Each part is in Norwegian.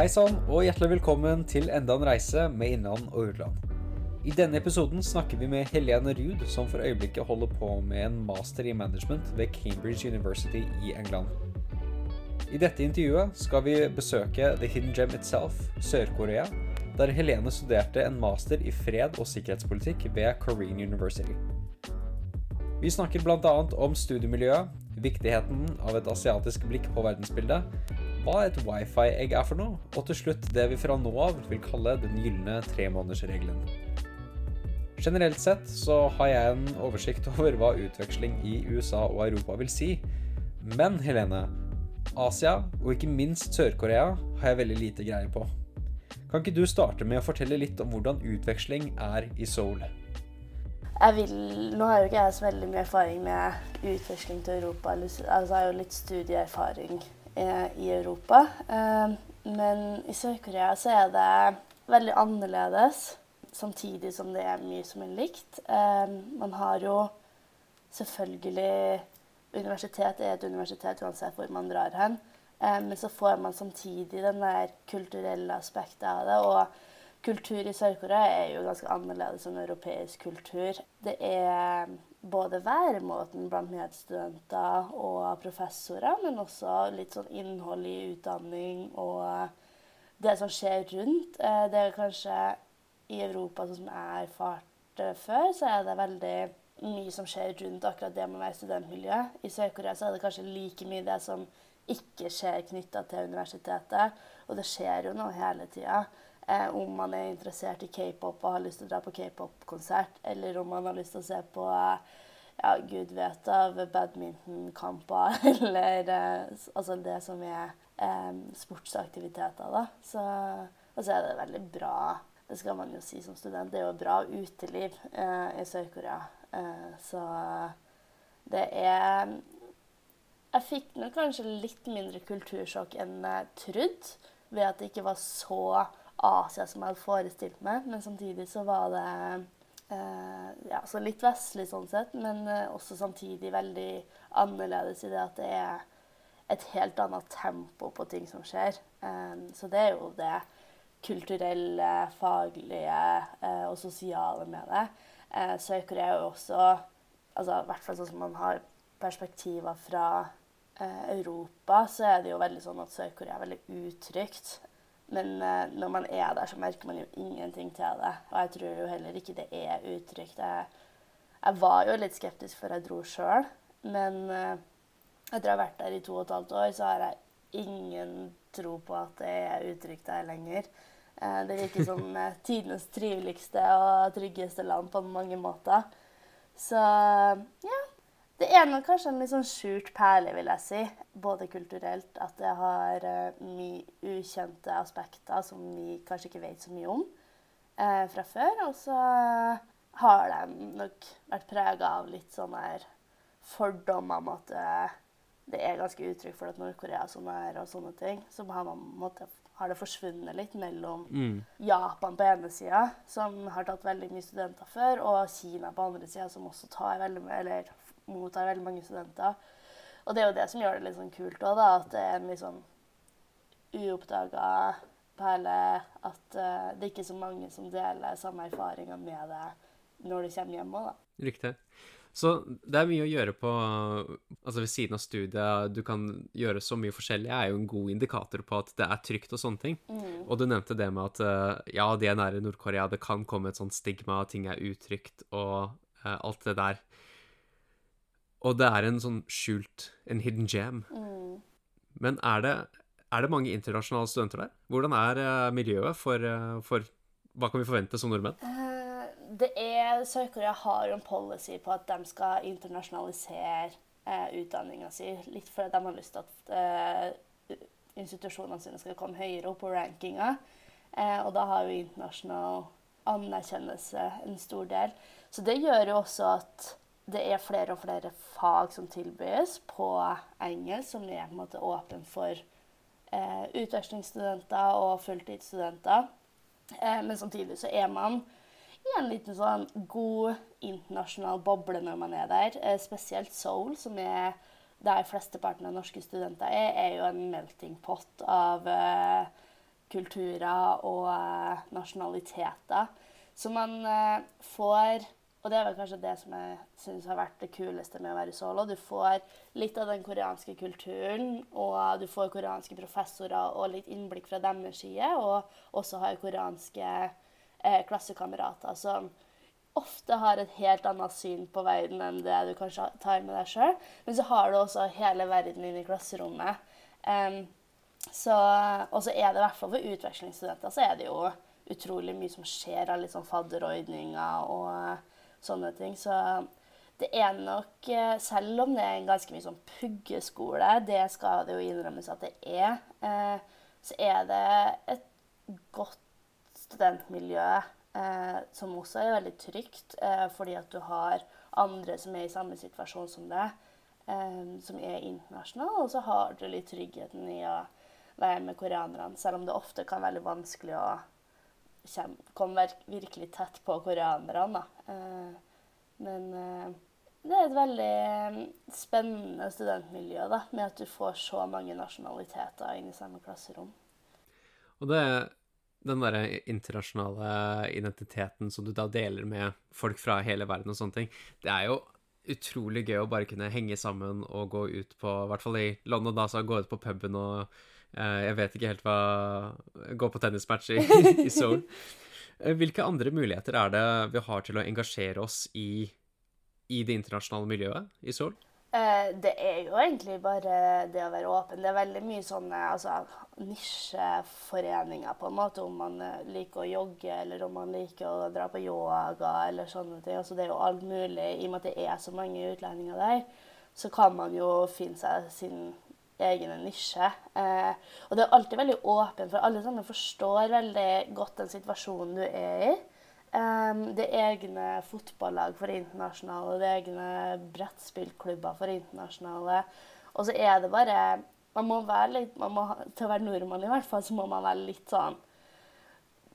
Hei sann, og hjertelig velkommen til enda en reise med innland og utland. I denne episoden snakker vi med Helene Ruud, som for øyeblikket holder på med en master i management ved Cambridge University i England. I dette intervjuet skal vi besøke The Hidden Gem itself, Sør-Korea, der Helene studerte en master i fred og sikkerhetspolitikk ved Korean University. Vi snakker bl.a. om studiemiljøet, viktigheten av et asiatisk blikk på verdensbildet, hva et wifi-egg er for noe, og til slutt det vi fra nå av vil kalle den gylne tremånedersregelen. Generelt sett så har jeg en oversikt over hva utveksling i USA og Europa vil si, men Helene, Asia og ikke minst Sør-Korea har jeg veldig lite greie på. Kan ikke du starte med å fortelle litt om hvordan utveksling er i Seoul? Jeg vil, Nå har jo ikke jeg så veldig mye erfaring med utveksling til Europa. Altså, jeg har jo litt studieerfaring eh, i Europa. Eh, men i Sør-Korea så er det veldig annerledes, samtidig som det er mye som er likt. Eh, man har jo selvfølgelig Universitet er et universitet uansett hvor man drar hen. Eh, men så får man samtidig den der kulturelle aspektet av det. og kultur i Sør-Korea er jo ganske annerledes enn europeisk kultur. Det er både væremåten blant medstudenter og professorer, men også litt sånn innhold i utdanning og det som skjer rundt. Eh, det er kanskje i Europa, sånn som jeg har erfart før, så er det veldig mye som skjer rundt akkurat det med å være studentmiljø. I Sør-Korea så er det kanskje like mye det som ikke skjer knytta til universitetet. Og det skjer jo noe hele tida. Eh, om man er interessert i k-pop og har lyst til å dra på k-pop-konsert, eller om man har lyst til å se på ja, gud vet av badmintonkamper, eller eh, altså det som er eh, sportsaktiviteter, da. Så, og er det veldig bra det skal man jo si som student. Det er jo bra uteliv eh, i Sør-Korea. Eh, så det er Jeg fikk nok kanskje litt mindre kultursjokk enn jeg trodde, ved at det ikke var så Asia som jeg hadde forestilt meg. Men samtidig så var det eh, ja, så litt vestlig sånn sett, men eh, også samtidig veldig annerledes i det at det er et helt annet tempo på ting som skjer. Um, så det er jo det kulturelle, faglige eh, og sosiale med det. Eh, Sør-Korea er jo også altså, I hvert fall sånn som man har perspektiver fra eh, Europa, så er det jo veldig sånn at Sør-Korea er veldig utrygt. Men uh, når man er der, så merker man jo ingenting til det. Og jeg tror jo heller ikke det er utrygt. Jeg, jeg var jo litt skeptisk før jeg dro sjøl, men uh, etter å ha vært der i to og et halvt år, så har jeg ingen tro på at det er utrygt der lenger. Uh, det virker som tidenes triveligste og tryggeste land på mange måter. Så ja, det er nok kanskje en litt sånn skjult perle, vil jeg si. Både kulturelt, at det har uh, mye ukjente aspekter som vi kanskje ikke vet så mye om uh, fra før. Og så har de nok vært prega av litt sånne her fordommer om at uh, det er ganske uttrykk for at Nord-Korea er sånn her og sånne ting. Så har, man, måtte, har det forsvunnet litt mellom mm. Japan på ene sida, som har tatt veldig mye studenter før, og Kina på andre sida, som også tar veldig mye, eller mottar veldig mange studenter. Og det er jo det som gjør det litt sånn kult òg, at det er en litt sånn uoppdaga perle. At uh, det er ikke så mange som deler samme erfaringer med det når du kommer hjem òg, da. Riktig. Så det er mye å gjøre på Altså ved siden av studiet, du kan gjøre så mye forskjellig, er jo en god indikator på at det er trygt og sånne ting. Mm. Og du nevnte det med at uh, ja, de er nære Nord-Korea, det kan komme et sånt stigma, ting er utrygt og uh, alt det der. Og det er en sånn skjult En hidden jam. Mm. Men er det, er det, mange internasjonale studenter der? Hvordan er uh, miljøet for, uh, for, Hva kan vi forvente som nordmenn? Uh, det er Sør-Korea har jo en policy på at de skal internasjonalisere uh, utdanninga si. Litt fordi de har lyst til at institusjonene sine skal komme høyere opp på rankinga. og da har jo internasjonal anerkjennelse en stor del. Så det gjør jo også at det er flere og flere fag som tilbys på engelsk, som er på en måte åpen for eh, utvekslingsstudenter og fulltidsstudenter. Eh, men samtidig så er man i en liten sånn god internasjonal boble når man er der. Eh, spesielt Seoul, som er der flesteparten av norske studenter er, er jo en melting pot av eh, kulturer og eh, nasjonaliteter. Så man eh, får Og det er vel kanskje det som jeg syns har vært det kuleste med å være Solo. Du får litt av den koreanske kulturen, og du får koreanske professorer og litt innblikk fra deres side, og også har koreanske eh, klassekamerater som ofte har et helt annet syn på verden enn det du kanskje tar med deg sjøl. Men så har du også hele verden inne i klasserommet. Um, så, og så er det i hvert fall for utvekslingsstudenter så er det jo utrolig mye som skjer av litt sånn fadderordninger og sånne ting. Så det er nok, eh, selv om det er en ganske mye sånn puggeskole, det skal det jo innrømmes at det er, eh, så er det et godt studentmiljø eh, som også er veldig trygt, fordi at du har andre som er i samme situasjon som deg, som er internasjonale, og så har du litt tryggheten i å være med koreanerne, selv om det ofte kan være veldig vanskelig å komme virkelig tett på koreanerne. Men det er et veldig mm, spennende studentmiljø da, med at du får så mange nasjonaliteter inn i samme klasserom. Og det den derre internasjonale identiteten som du da deler med folk fra hele verden og sånne ting, det er jo utrolig gøy å bare kunne henge sammen og gå ut på I hvert fall i London, da, så gå ut på puben og eh, Jeg vet ikke helt hva Gå på tennismatch i, i Seoul. Eh, hvilke andre muligheter er det vi har til å engasjere oss i, i det internasjonale miljøet i Seoul? Eh, det er jo egentlig bare det å være åpen. Det er veldig mye sånne altså, nisjeforeninger, på en måte, om man eh, liker å jogge, eller om man liker å dra på yoga, eller sånne ting. Altså, det er jo alt mulig. I og med at det er så mange utlendinger der, så kan man jo finne seg sin egen nisje. Eh, og det er alltid veldig åpen, for alle sammen forstår veldig godt den situasjonen du er i. Det er egne fotballag for internasjonale, det er egne brettspillklubber for internasjonale. Og så er det bare man må være litt, man må, Til å være nordmann i hvert fall, så må man være litt sånn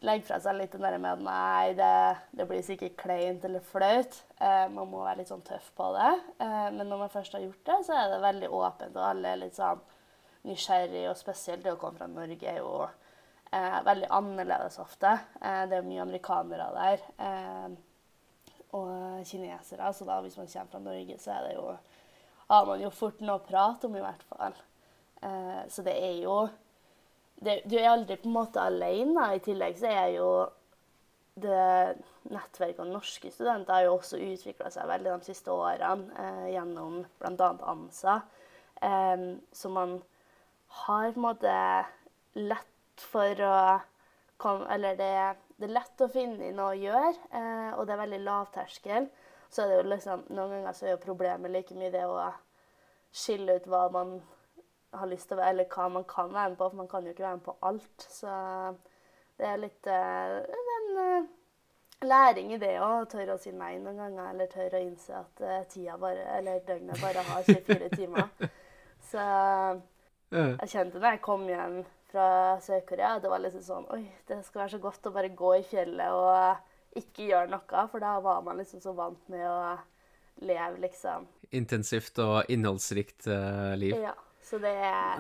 Legge fra seg litt den der med at nei, det, det blir sikkert kleint eller flaut. Eh, man må være litt sånn tøff på det. Eh, men når man først har gjort det, så er det veldig åpent, og alle er litt sånn nysgjerrig, og spesielt det å komme fra Norge er jo eh, veldig annerledes ofte. Eh, det er mye amerikanere der. Eh, og kinesere. Så da hvis man kommer fra Norge, så er det jo, har man jo fort noe å prate om, i hvert fall. Eh, så det er jo det, Du er aldri på en måte alene. I tillegg så er jo det nettverket av norske studenter har jo også utvikla seg veldig de siste årene eh, gjennom bl.a. ANSA. Eh, så man har på en måte lett for å komme Eller det, det, er lett å finne noe å gjøre, eh, og det er veldig lavterskel. Så er det jo liksom Noen ganger så er jo problemet like mye det å skille ut hva man har lyst til å være, eller hva man kan være med på, for man kan jo ikke være med på alt. Så det er litt eh, en eh, læring i det å tørre å si nei noen ganger, eller tørre å innse at uh, tida bare, eller døgnet bare har 24 timer. Så jeg kjente da jeg kom hjem fra Sør-Korea. Det var liksom sånn Oi, det skal være så godt å bare gå i fjellet og ikke gjøre noe. For da var man liksom så vant med å leve, liksom. Intensivt og innholdsrikt uh, liv. Ja. Så det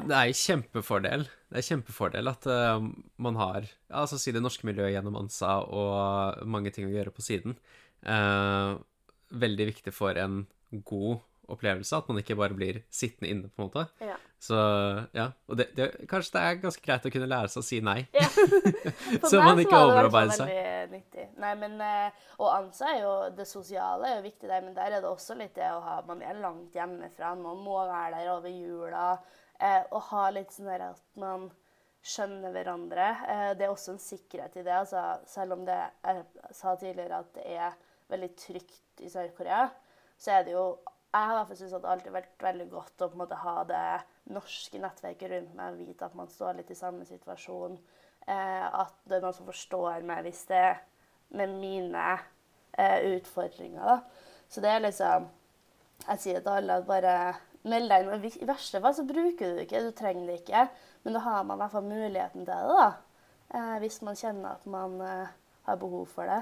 Det er kjempefordel. Det er kjempefordel at uh, man har ja, altså si det norske miljøet gjennom ANSA og mange ting å gjøre på siden. Uh, veldig viktig for en god opplevelse, at man ikke bare blir sittende inne, på en måte. Ja. Så ja. Og det, det, kanskje det er ganske greit å kunne lære seg å si nei. Ja. så man ikke overarbeider seg. Veldig nyttig. Nei, men, å og ANSA er jo det sosiale er jo viktig der, men der er det også litt det å ha Man er langt hjemmefra, man må være der over jula. Eh, og ha litt sånn der at man skjønner hverandre. Eh, det er også en sikkerhet i det. Altså, selv om det jeg sa tidligere at det er veldig trygt i Sør-Korea, så er det jo jeg har syntes at det alltid har vært veldig godt å på en måte ha det norske nettverket rundt meg og vite at man står litt i samme situasjon. Eh, at det er noen som forstår meg hvis det er med mine eh, utfordringer. Da. Så det er liksom Jeg sier til alle at bare meld deg inn. I verste fall så bruker du det ikke, du trenger det ikke. Men da har man i hvert fall muligheten til det, da. Eh, hvis man kjenner at man eh, har behov for det.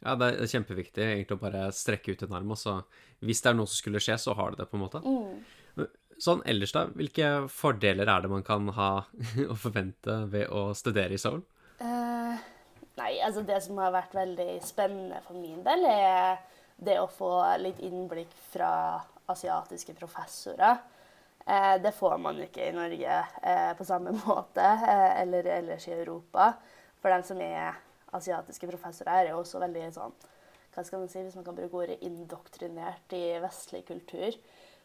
Ja, det er kjempeviktig egentlig å bare strekke ut en arm, og så hvis det er noe som skulle skje, så har du det, på en måte. Mm. Sånn ellers, da, hvilke fordeler er det man kan ha og forvente ved å studere i Seoul? Uh, nei, altså det som har vært veldig spennende for min del, er det å få litt innblikk fra asiatiske professorer. Uh, det får man ikke i Norge uh, på samme måte, eller ellers i Europa. For dem som er asiatiske professorer, er jo også veldig sånn hva skal man si, Hvis man kan bruke ordet indoktrinert i vestlig kultur.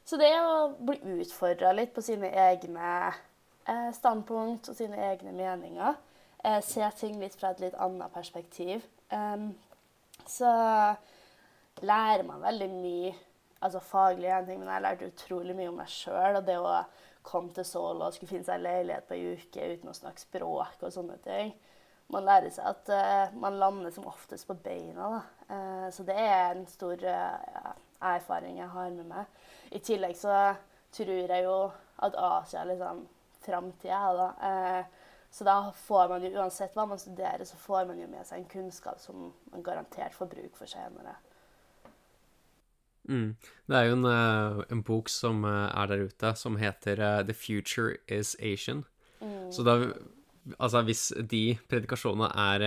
Så det å bli utfordra litt på sine egne eh, standpunkt og sine egne meninger, eh, se ting litt fra et litt annet perspektiv, så lærer man veldig mye altså faglig en ting, men jeg lærte utrolig mye om meg sjøl. Og det å komme til Seoul og skulle finne seg leilighet på ei uke uten å snakke språk og sånne ting. Man lærer seg at uh, man lander som oftest på beina. Uh, så det er en stor uh, erfaring jeg har med meg. I tillegg så tror jeg jo at Asia er liksom framtida. Da. Så da får man jo, uansett hva man studerer, så får man jo med seg en kunnskap som man garantert får bruk for senere. Mm. Det er jo en, en, bok som er der ute, som heter 'The Future Is Asian'. Mm. Så da Altså, hvis de predikasjonene er,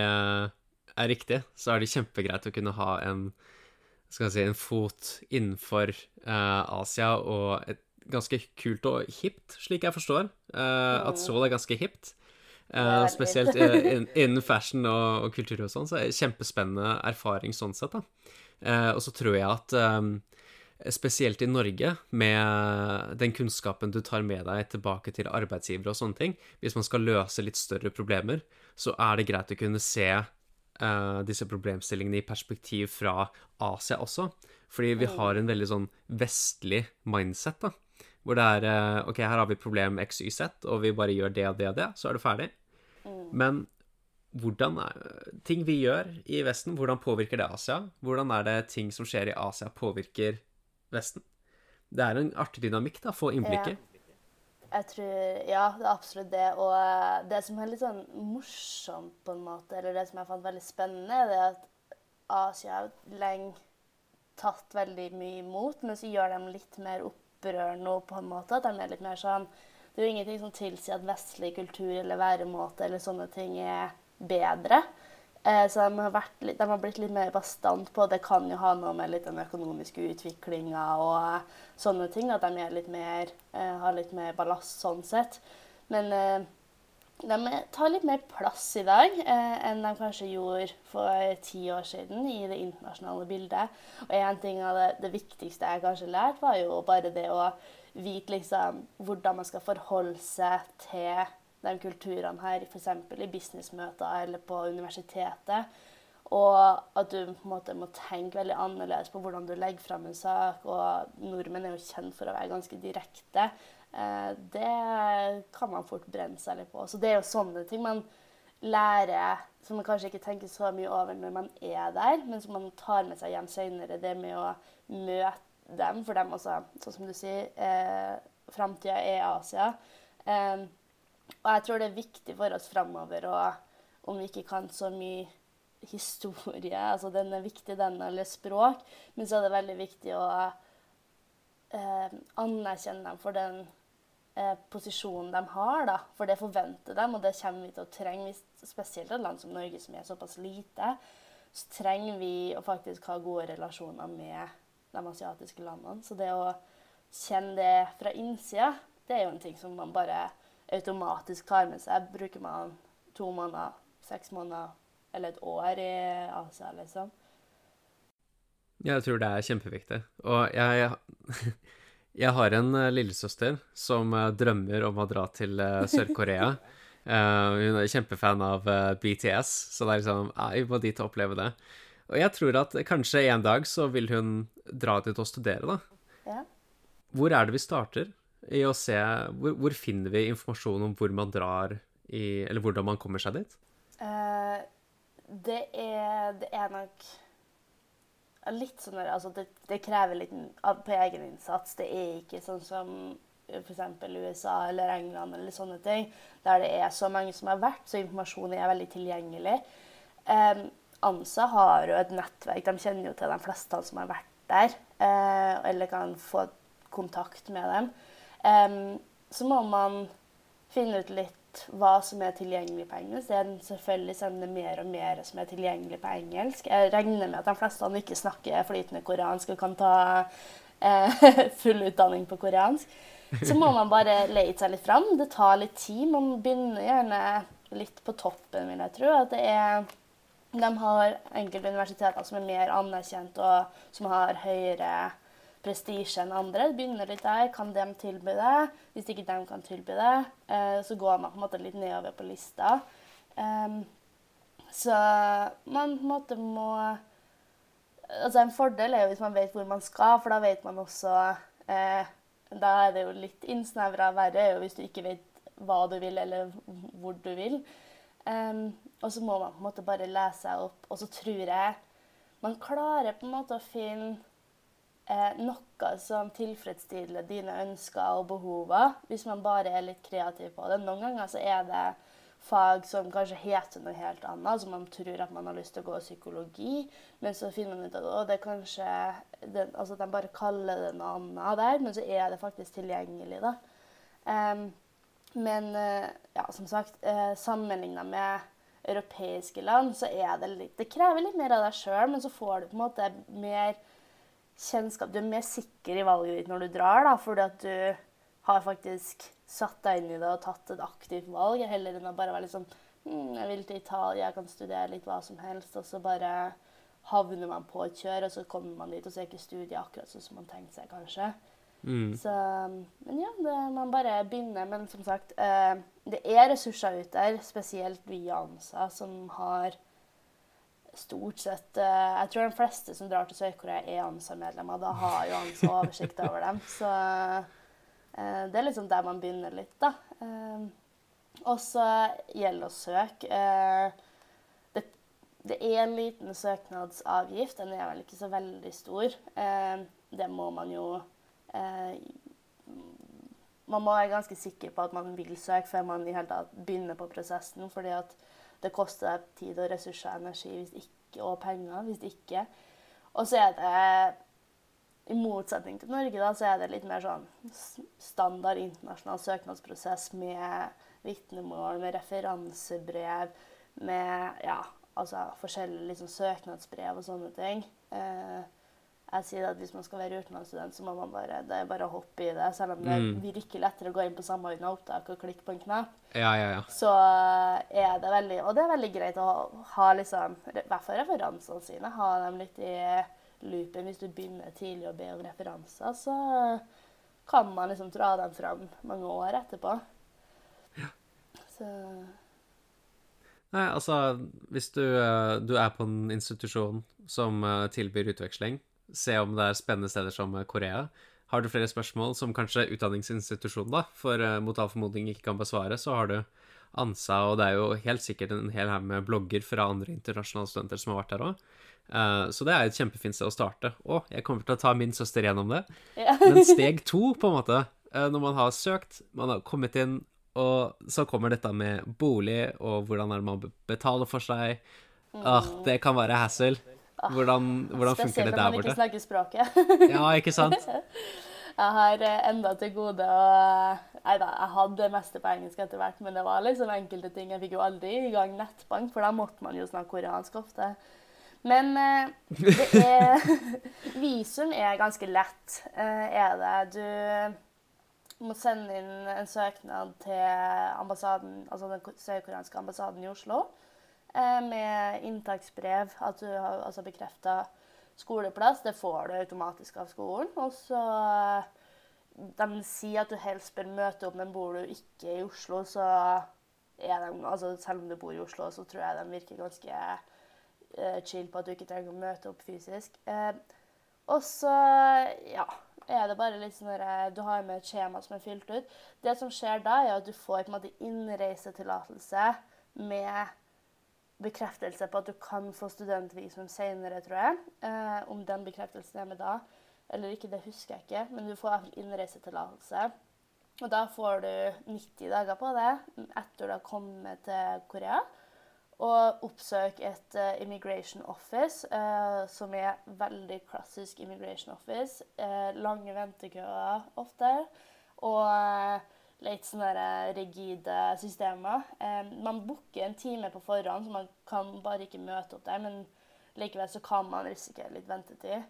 er riktige, så er det kjempegreit å kunne ha en skal si, en fot innenfor uh, Asia og et ganske kult og hipt, slik jeg forstår. Uh, at Seoul er ganske hipt. Uh, spesielt innen fashion og, og, kultur og sånn, så er det kjempespennende erfaring sånn sett, da. og så tror jeg at um, spesielt i Norge, med den kunnskapen du tar med deg tilbake til arbeidsgivere og sånne ting, hvis man skal løse litt større problemer, så er det greit å kunne se uh, disse problemstillingene i perspektiv fra Asia også. Fordi vi har en veldig sånn vestlig mindset, da. Hvor det er uh, OK, her har vi problem X, Y, Z, og vi bare gjør det og det og det, så er det ferdig. Mm. Men hvordan er, ting vi gjør i Vesten, hvordan påvirker det Asia? Hvordan er det ting som skjer i Asia, påvirker Vesten? Det er en artig dynamikk, da, få innblikket. Ja. Jeg tror, Ja, det er absolutt det. Og eh, det som er litt sånn morsomt, på en måte, eller det som jeg fant veldig spennende, er at Asia har lenge tatt veldig mye imot, men så gjør de litt mer opprør nå, på en måte. At de er litt mer sånn Det er jo ingenting som tilsier at vestlig kultur eller væremåte eller sånne ting er bedre. Eh, så de har, litt, de har, blitt litt mer bastant på Det kan jo ha noe med litt den økonomiske utviklinga og sånne ting. At de litt mer, eh, har litt mer ballast sånn sett. Men eh, de tar litt mer plass i dag enn de kanskje gjorde for ti år siden i det internasjonale bildet. Og en ting av det, det viktigste jeg kanskje lærte, var jo bare det å vite liksom hvordan man skal forholde seg til de kulturene her, f.eks. i businessmøter eller på universitetet. Og at du på en måte må tenke veldig annerledes på hvordan du legger frem en sak. Og nordmenn er jo kjent for å være ganske direkte. Eh, det kan man fort brenne seg litt på. Så det er jo sånne ting man lærer som man kanskje ikke tenker så mye over når man er der, men som man tar med seg hjem senere. Det med å møte dem, for dem også, sånn som du sier, eh, framtida er Asia. Eh, og jeg tror det er viktig for oss framover, og om vi ikke kan så mye historie altså Den er viktig, den, eller språk, men så er det veldig viktig å eh, anerkjenne dem for den eh, posisjonen de har. da, For det forventer dem, og det kommer vi til å trenge. Spesielt et land som Norge, som er såpass lite, så trenger vi å faktisk ha gode relasjoner med de asiatiske landene. Så det å kjenne det fra innsida, det er jo en ting som man bare automatisk tar med seg. Bruker man to måneder, seks måneder eller et år i Asia, liksom. Jeg tror det er kjempeviktig. Og jeg, jeg har en eh, lillesøster som eh, drømmer om å dra til eh, Sør-Korea. Hun er kjempefan av BTS, så det er liksom Jeg må dit og oppleve det. Og jeg tror at kanskje en dag så vil hun dra dit og studere, da. Ja. Hvor er det vi starter? I å se hvor, hvor, finner vi informasjon om hvor man drar i Eller hvordan man kommer seg dit? Uh, det, er, det er nok litt sånn altså det, det, krever litt på egen innsats. Det er ikke sånn som f.eks. USA eller England eller sånne ting, der det er så mange som har vært, så informasjonen er veldig tilgjengelig. Um, ANSA har jo et nettverk. De kjenner jo til de fleste som har vært der, uh, eller kan få kontakt med dem. Em, så må man finne ut litt hva som er tilgjengelig på engelsk. Det er selvfølgelig så er mer og mer som er tilgjengelig på engelsk. Jeg regner med at de fleste ikke snakker flytende koreansk og kan ta eh, full utdanning på koreansk. Så må man bare leite seg litt fram. Det tar litt tid. Man begynner gjerne litt på toppen, vil jeg tro. At det er De har enkelte universiteter som er mer anerkjent, og som har høyere prestisje enn andre. Det begynner litt der. Kan de tilby det? Hvis ikke de kan tilby det, eh, så går man på en måte litt nedover på lista. Så man på en måte må Altså En fordel er jo hvis man vet hvor man skal, for da vet man også eh, Da er det jo litt innsnevra. Verre er jo hvis du ikke vet hva du vil, eller hvor du vil. Og så må man på en måte bare lese seg opp. Og så tror jeg man klarer på en måte å finne noe som tilfredsstiller dine ønsker og behover, hvis man bare er litt kreativ på det. Noen ganger så er det fag som kanskje heter noe helt annet, altså man tror at man har lyst til å gå psykologi, men så finner man ut at å, det er kanskje den, altså de bare kaller det noe annet der, men så er det faktisk tilgjengelig, da. Um, men eh, ja, som sagt, eh, sammenligna med europeiske land, så er det litt Det krever litt mer av deg sjøl, men så får du på en måte mer kjennskap Du er mer sikker i valget ditt når du drar, da, fordi at du har faktisk satt deg inn i det og tatt et aktivt valg, heller enn å bare være litt sånn hm, Jeg vil til Italia, jeg kan studere litt hva som helst, og så bare havner man på et kjør, og så kommer man dit, og så er ikke studiet akkurat sånn som man tenkte seg, kanskje. Mm. Så, men ja, det, man bare begynner. Men som sagt, eh, det er ressurser ute der, spesielt via ANSA, som har stort sett eh, Jeg tror de fleste som drar til Sør-Korea, er ANSA-medlemmer. Da har jo ANSA oversikt over dem. Så eh, det er liksom der man begynner litt, da. Eh, og så gjelder å søke. Det, det er en liten søknadsavgift. Den er vel ikke så veldig stor. Det må man jo Man må være ganske sikker på at man vil søke før man i hele tatt begynner på prosessen. fordi at det koster deg tid og ressurser og energi ikke, og penger hvis ikke. Og så er det i motsetning til Norge, da, så er det litt mer sånn standard internasjonal søknadsprosess med vitnemål, med referansebrev, med ja, altså forskjellige liksom, søknadsbrev og sånne ting. Eh, jeg sier at hvis man skal være utenlandsstudent, så må man bare, det er bare å hoppe i det. Selv om det Mm. virker lettere å gå inn på Samordna opptak og klikke på en knapp, Ja, ja, ja. så er det veldig Og det er veldig greit å ha, liksom I hvert fall referansene sine. Ha dem litt i loopen. Hvis du begynner tidlig å be om referanser, så kan man liksom dra dem fram mange år etterpå. Så Nei, altså, hvis du, eh, du er på en institusjon som eh, tilbyr utveksling, se om det er spennende steder som eh, Korea. Har du flere spørsmål som kanskje utdanningsinstitusjonen, da, for eh, mot all formodning ikke kan besvare, så har du ANSA, og det er jo helt sikkert en hel haug med blogger fra andre internasjonale studenter som har vært der òg. Så det er et kjempefint sted å starte. Og jeg kommer til å ta min søster gjennom det. ja. Men steg to, på en måte, eh, når man har søkt, man har kommet inn, og så kommer dette med bolig, og hvordan er det man betaler for seg. Ah, det kan være hassle. Hvordan, hvordan funker Spesielt det når der man ikke snakker språket. Ja, ikke sant? Jeg har eh, enda til gode å Nei da, jeg hadde det meste på engelsk etter hvert, men det var liksom enkelte ting. Jeg fikk jo aldri i gang nettbank, for da måtte man jo snakke koreansk ofte. Men eh, det er Visum er ganske lett, eh, er det. Du må sende inn en søknad til ambassaden, altså den ko- sørkoreanske ambassaden i Oslo eh, med inntaksbrev, at du har altså bekrefta skoleplass. Det får du automatisk av skolen. Og så De sier at du helst bør møte opp, men bor du ikke i Oslo, så er de altså Selv om du bor i Oslo, så tror jeg de virker ganske eh, chill på at du ikke trenger å møte opp fysisk. Eh, og så, ja, er det bare litt sånn at Du har med et skjema som er fylt ut. Det som skjer da, er at du får på en måte innreisetillatelse med bekreftelse på at du kan få studentvisum senere, tror jeg. Eh, om den bekreftelsen er med da eller ikke, det husker jeg ikke. Men du får innreisetillatelse. Og da får du 90 dager på det etter du har kommet til Korea. Og oppsøk et uh, immigration office, uh, som er veldig klassisk immigration office. Uh, lange ventekøer ofte. og litt sånne der rigide systemer. Eh, man booker en time på forhånd, så man kan bare ikke møte opp der. Men likevel så kan man risikere litt ventetid.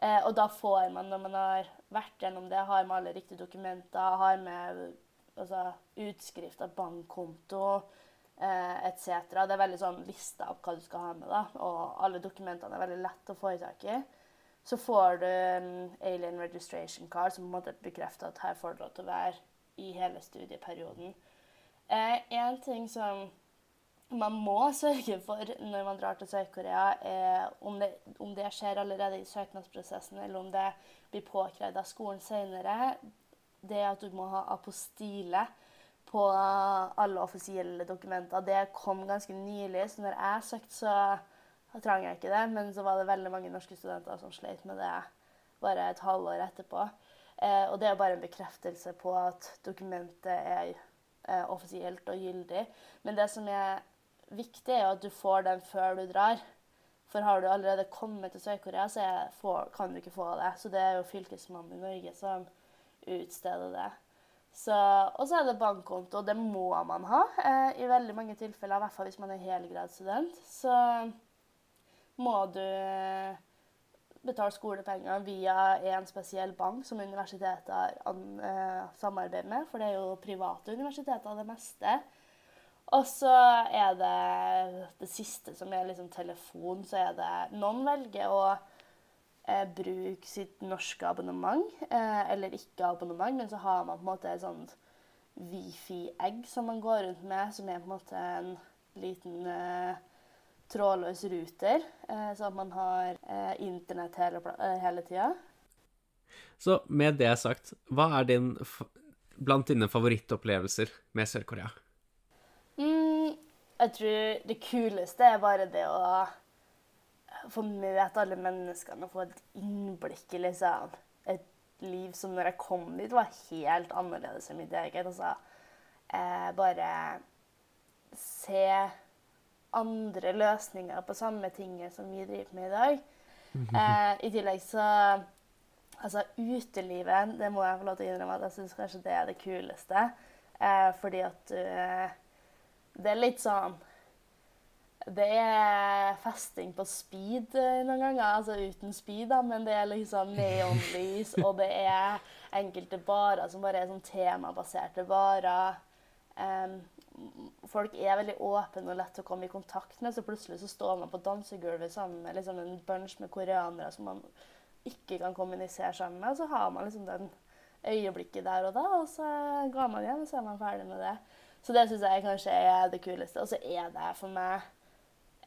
Eh, og da får man, når man har vært gjennom det, har med alle riktige dokumenter, har med altså, utskrift av bankkonto eh, etc. Det er veldig sånn lista opp hva du skal ha med, da. Og alle dokumentene er veldig lett å få i tak i. Så får du alien registration card, som på en måte bekrefter at her får du lov til å være i hele studieperioden. Eh, en ting som man må sørge for når man drar til Sør-Korea, er om det, om det, skjer allerede i søknadsprosessen, eller om det blir påkrevd av skolen senere, det er at du må ha apostille på alle offisielle dokumenter. Det kom ganske nylig, så når jeg søkte, så trang jeg ikke det. Men så var det veldig mange norske studenter som sleit med det bare et halvår etterpå. Eh, og det er bare en bekreftelse på at dokumentet er eh, offisielt og gyldig. Men det som er viktig, er at du får den før du drar. For har du allerede kommet til Sør-Korea, så får, kan du ikke få det. Så det er jo fylkesmannen i Norge som utsteder det. Og så er det bankkonto. og Det må man ha eh, i veldig mange tilfeller, i hvert fall hvis man er helgradsstudent. Så må du betale skolepenger via en spesiell bank som universitetet har eh, samarbeid med, for det er jo private universiteter det meste. Og så er det det siste, som er liksom telefon, så er det Noen velger å eh, bruke sitt norske abonnement, eh, eller ikke abonnement, men så har man på en måte et sånt wifi-egg som man går rundt med, som er på en måte en liten eh, trådløs ruter, eh, så at man har eh, internett hele, eh, hele tida. Så med det sagt, hva er din blant dine favorittopplevelser med Sør-Korea? Jeg tror det kuleste er bare det å få møte alle menneskene og få et innblikk i liksom, et liv som når jeg kom dit, var helt annerledes enn mitt eget. Altså, eh, bare se andre løsninger på samme tinget som vi driver med i dag. Eh, I tillegg så Altså, utelivet, det må jeg få lov til å innrømme at jeg syns kanskje det er det kuleste. Eh, fordi at du det er litt sånn Det er festing på speed eh, noen ganger. Altså uten speed, da, men det er liksom neonlys, og det er enkelte barer som bare er sånn temabaserte barer. Um, folk er veldig åpne og lett å komme i kontakt med, så plutselig så står man på dansegulvet sammen med liksom en bunch med koreanere som man ikke kan kommunisere sammen med. Så har man liksom den øyeblikket der og da, og så går man hjem, og så er man ferdig med det. Så det syns jeg kanskje er det kuleste. Og så er det for meg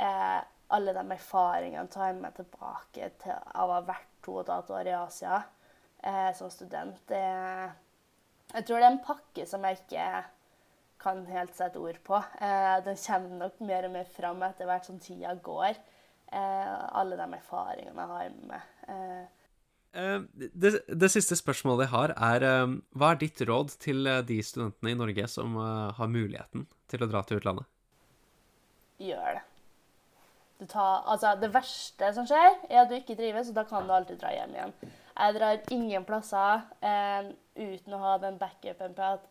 eh, alle de erfaringene tar meg tilbake til av å ha vært to og et halvt år i Asia eh, som student. Det, jeg tror det er en pakke som jeg ikke kan helt sette ord på. Eh, den kommer nok mer og mer fram etter hvert som tida går. Eh, alle de erfaringene jeg har med. Eh, Eh, det, det, siste spørsmålet jeg har, er eh, hva er ditt råd til eh, de studentene i Norge som har muligheten til å dra til utlandet? Gjør det. Tar, altså, det verste som skjer, er at du ikke trives, og da kan du alltid dra hjem igjen. Jeg drar ingen plasser eh, uten å ha den backupen på at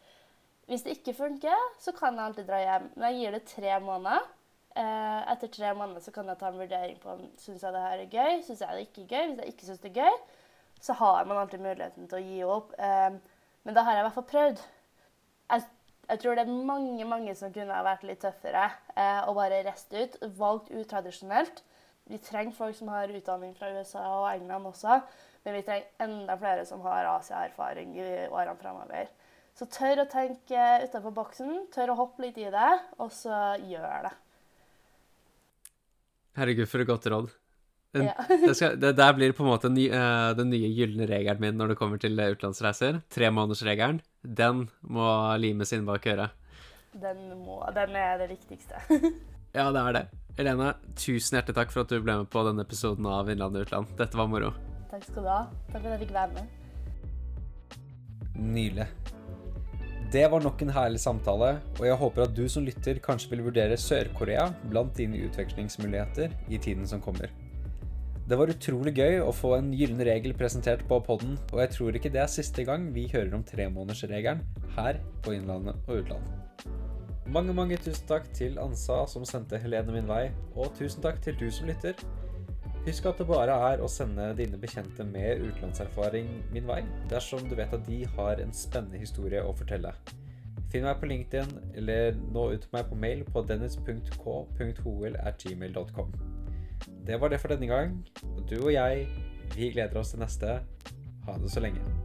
hvis det ikke funker, så kan jeg alltid dra hjem. Men jeg gir det tre måneder. Eh, etter tre måneder så kan jeg ta en vurdering på om syns jeg det her er gøy, syns jeg det ikke er gøy. Hvis jeg ikke syns det er gøy, så har man alltid muligheten til å gi opp. Um, men da har jeg i hvert fall prøvd. Jeg, jeg, tror det er mange mange som kunne ha vært litt tøffere og bare reist ut. Valgt utradisjonelt. Vi trenger folk som har utdanning fra USA og England også. Men vi trenger enda flere som har Asia-erfaring i årene framover. Så tør å tenke utafor boksen, tør å hoppe litt i det, og så gjør det. Herregud, for et godt råd. Ja. det, skal, det, der blir på en måte ny, uh, den nye gylne regelen min når det kommer til utenlandsreiser. Tremånedersregelen. Den må limes inn bak øret. Den må Den er det viktigste. ja, det er det. Elene, tusen hjertelig takk for at du ble med på denne episoden av Innlandet utland. Dette var moro. Takk skal du ha. Takk for at jeg fikk være med. Nydelig. Det var nok en herlig samtale, og jeg håper at du som lytter kanskje vil vurdere Sør-Korea blant dine utvekslingsmuligheter i tiden som kommer. Det var utrolig gøy å få en gyllen regel presentert på podden, og jeg tror ikke det er siste gang vi hører om tremånedersregelen her på Innlandet og utlandet. Mange, mange tusen takk til Ansa som sendte Helene min vei, og tusen takk til du som lytter. Husk at det bare er å sende dine bekjente med utenlandserfaring min vei, dersom du vet at de har en spennende historie å fortelle. Finn meg på LinkedIn, eller nå ut meg på mail på dennis.k.hol.gmail.com. Det var det for denne gang. Du og jeg, vi gleder oss til neste. Ha det så lenge.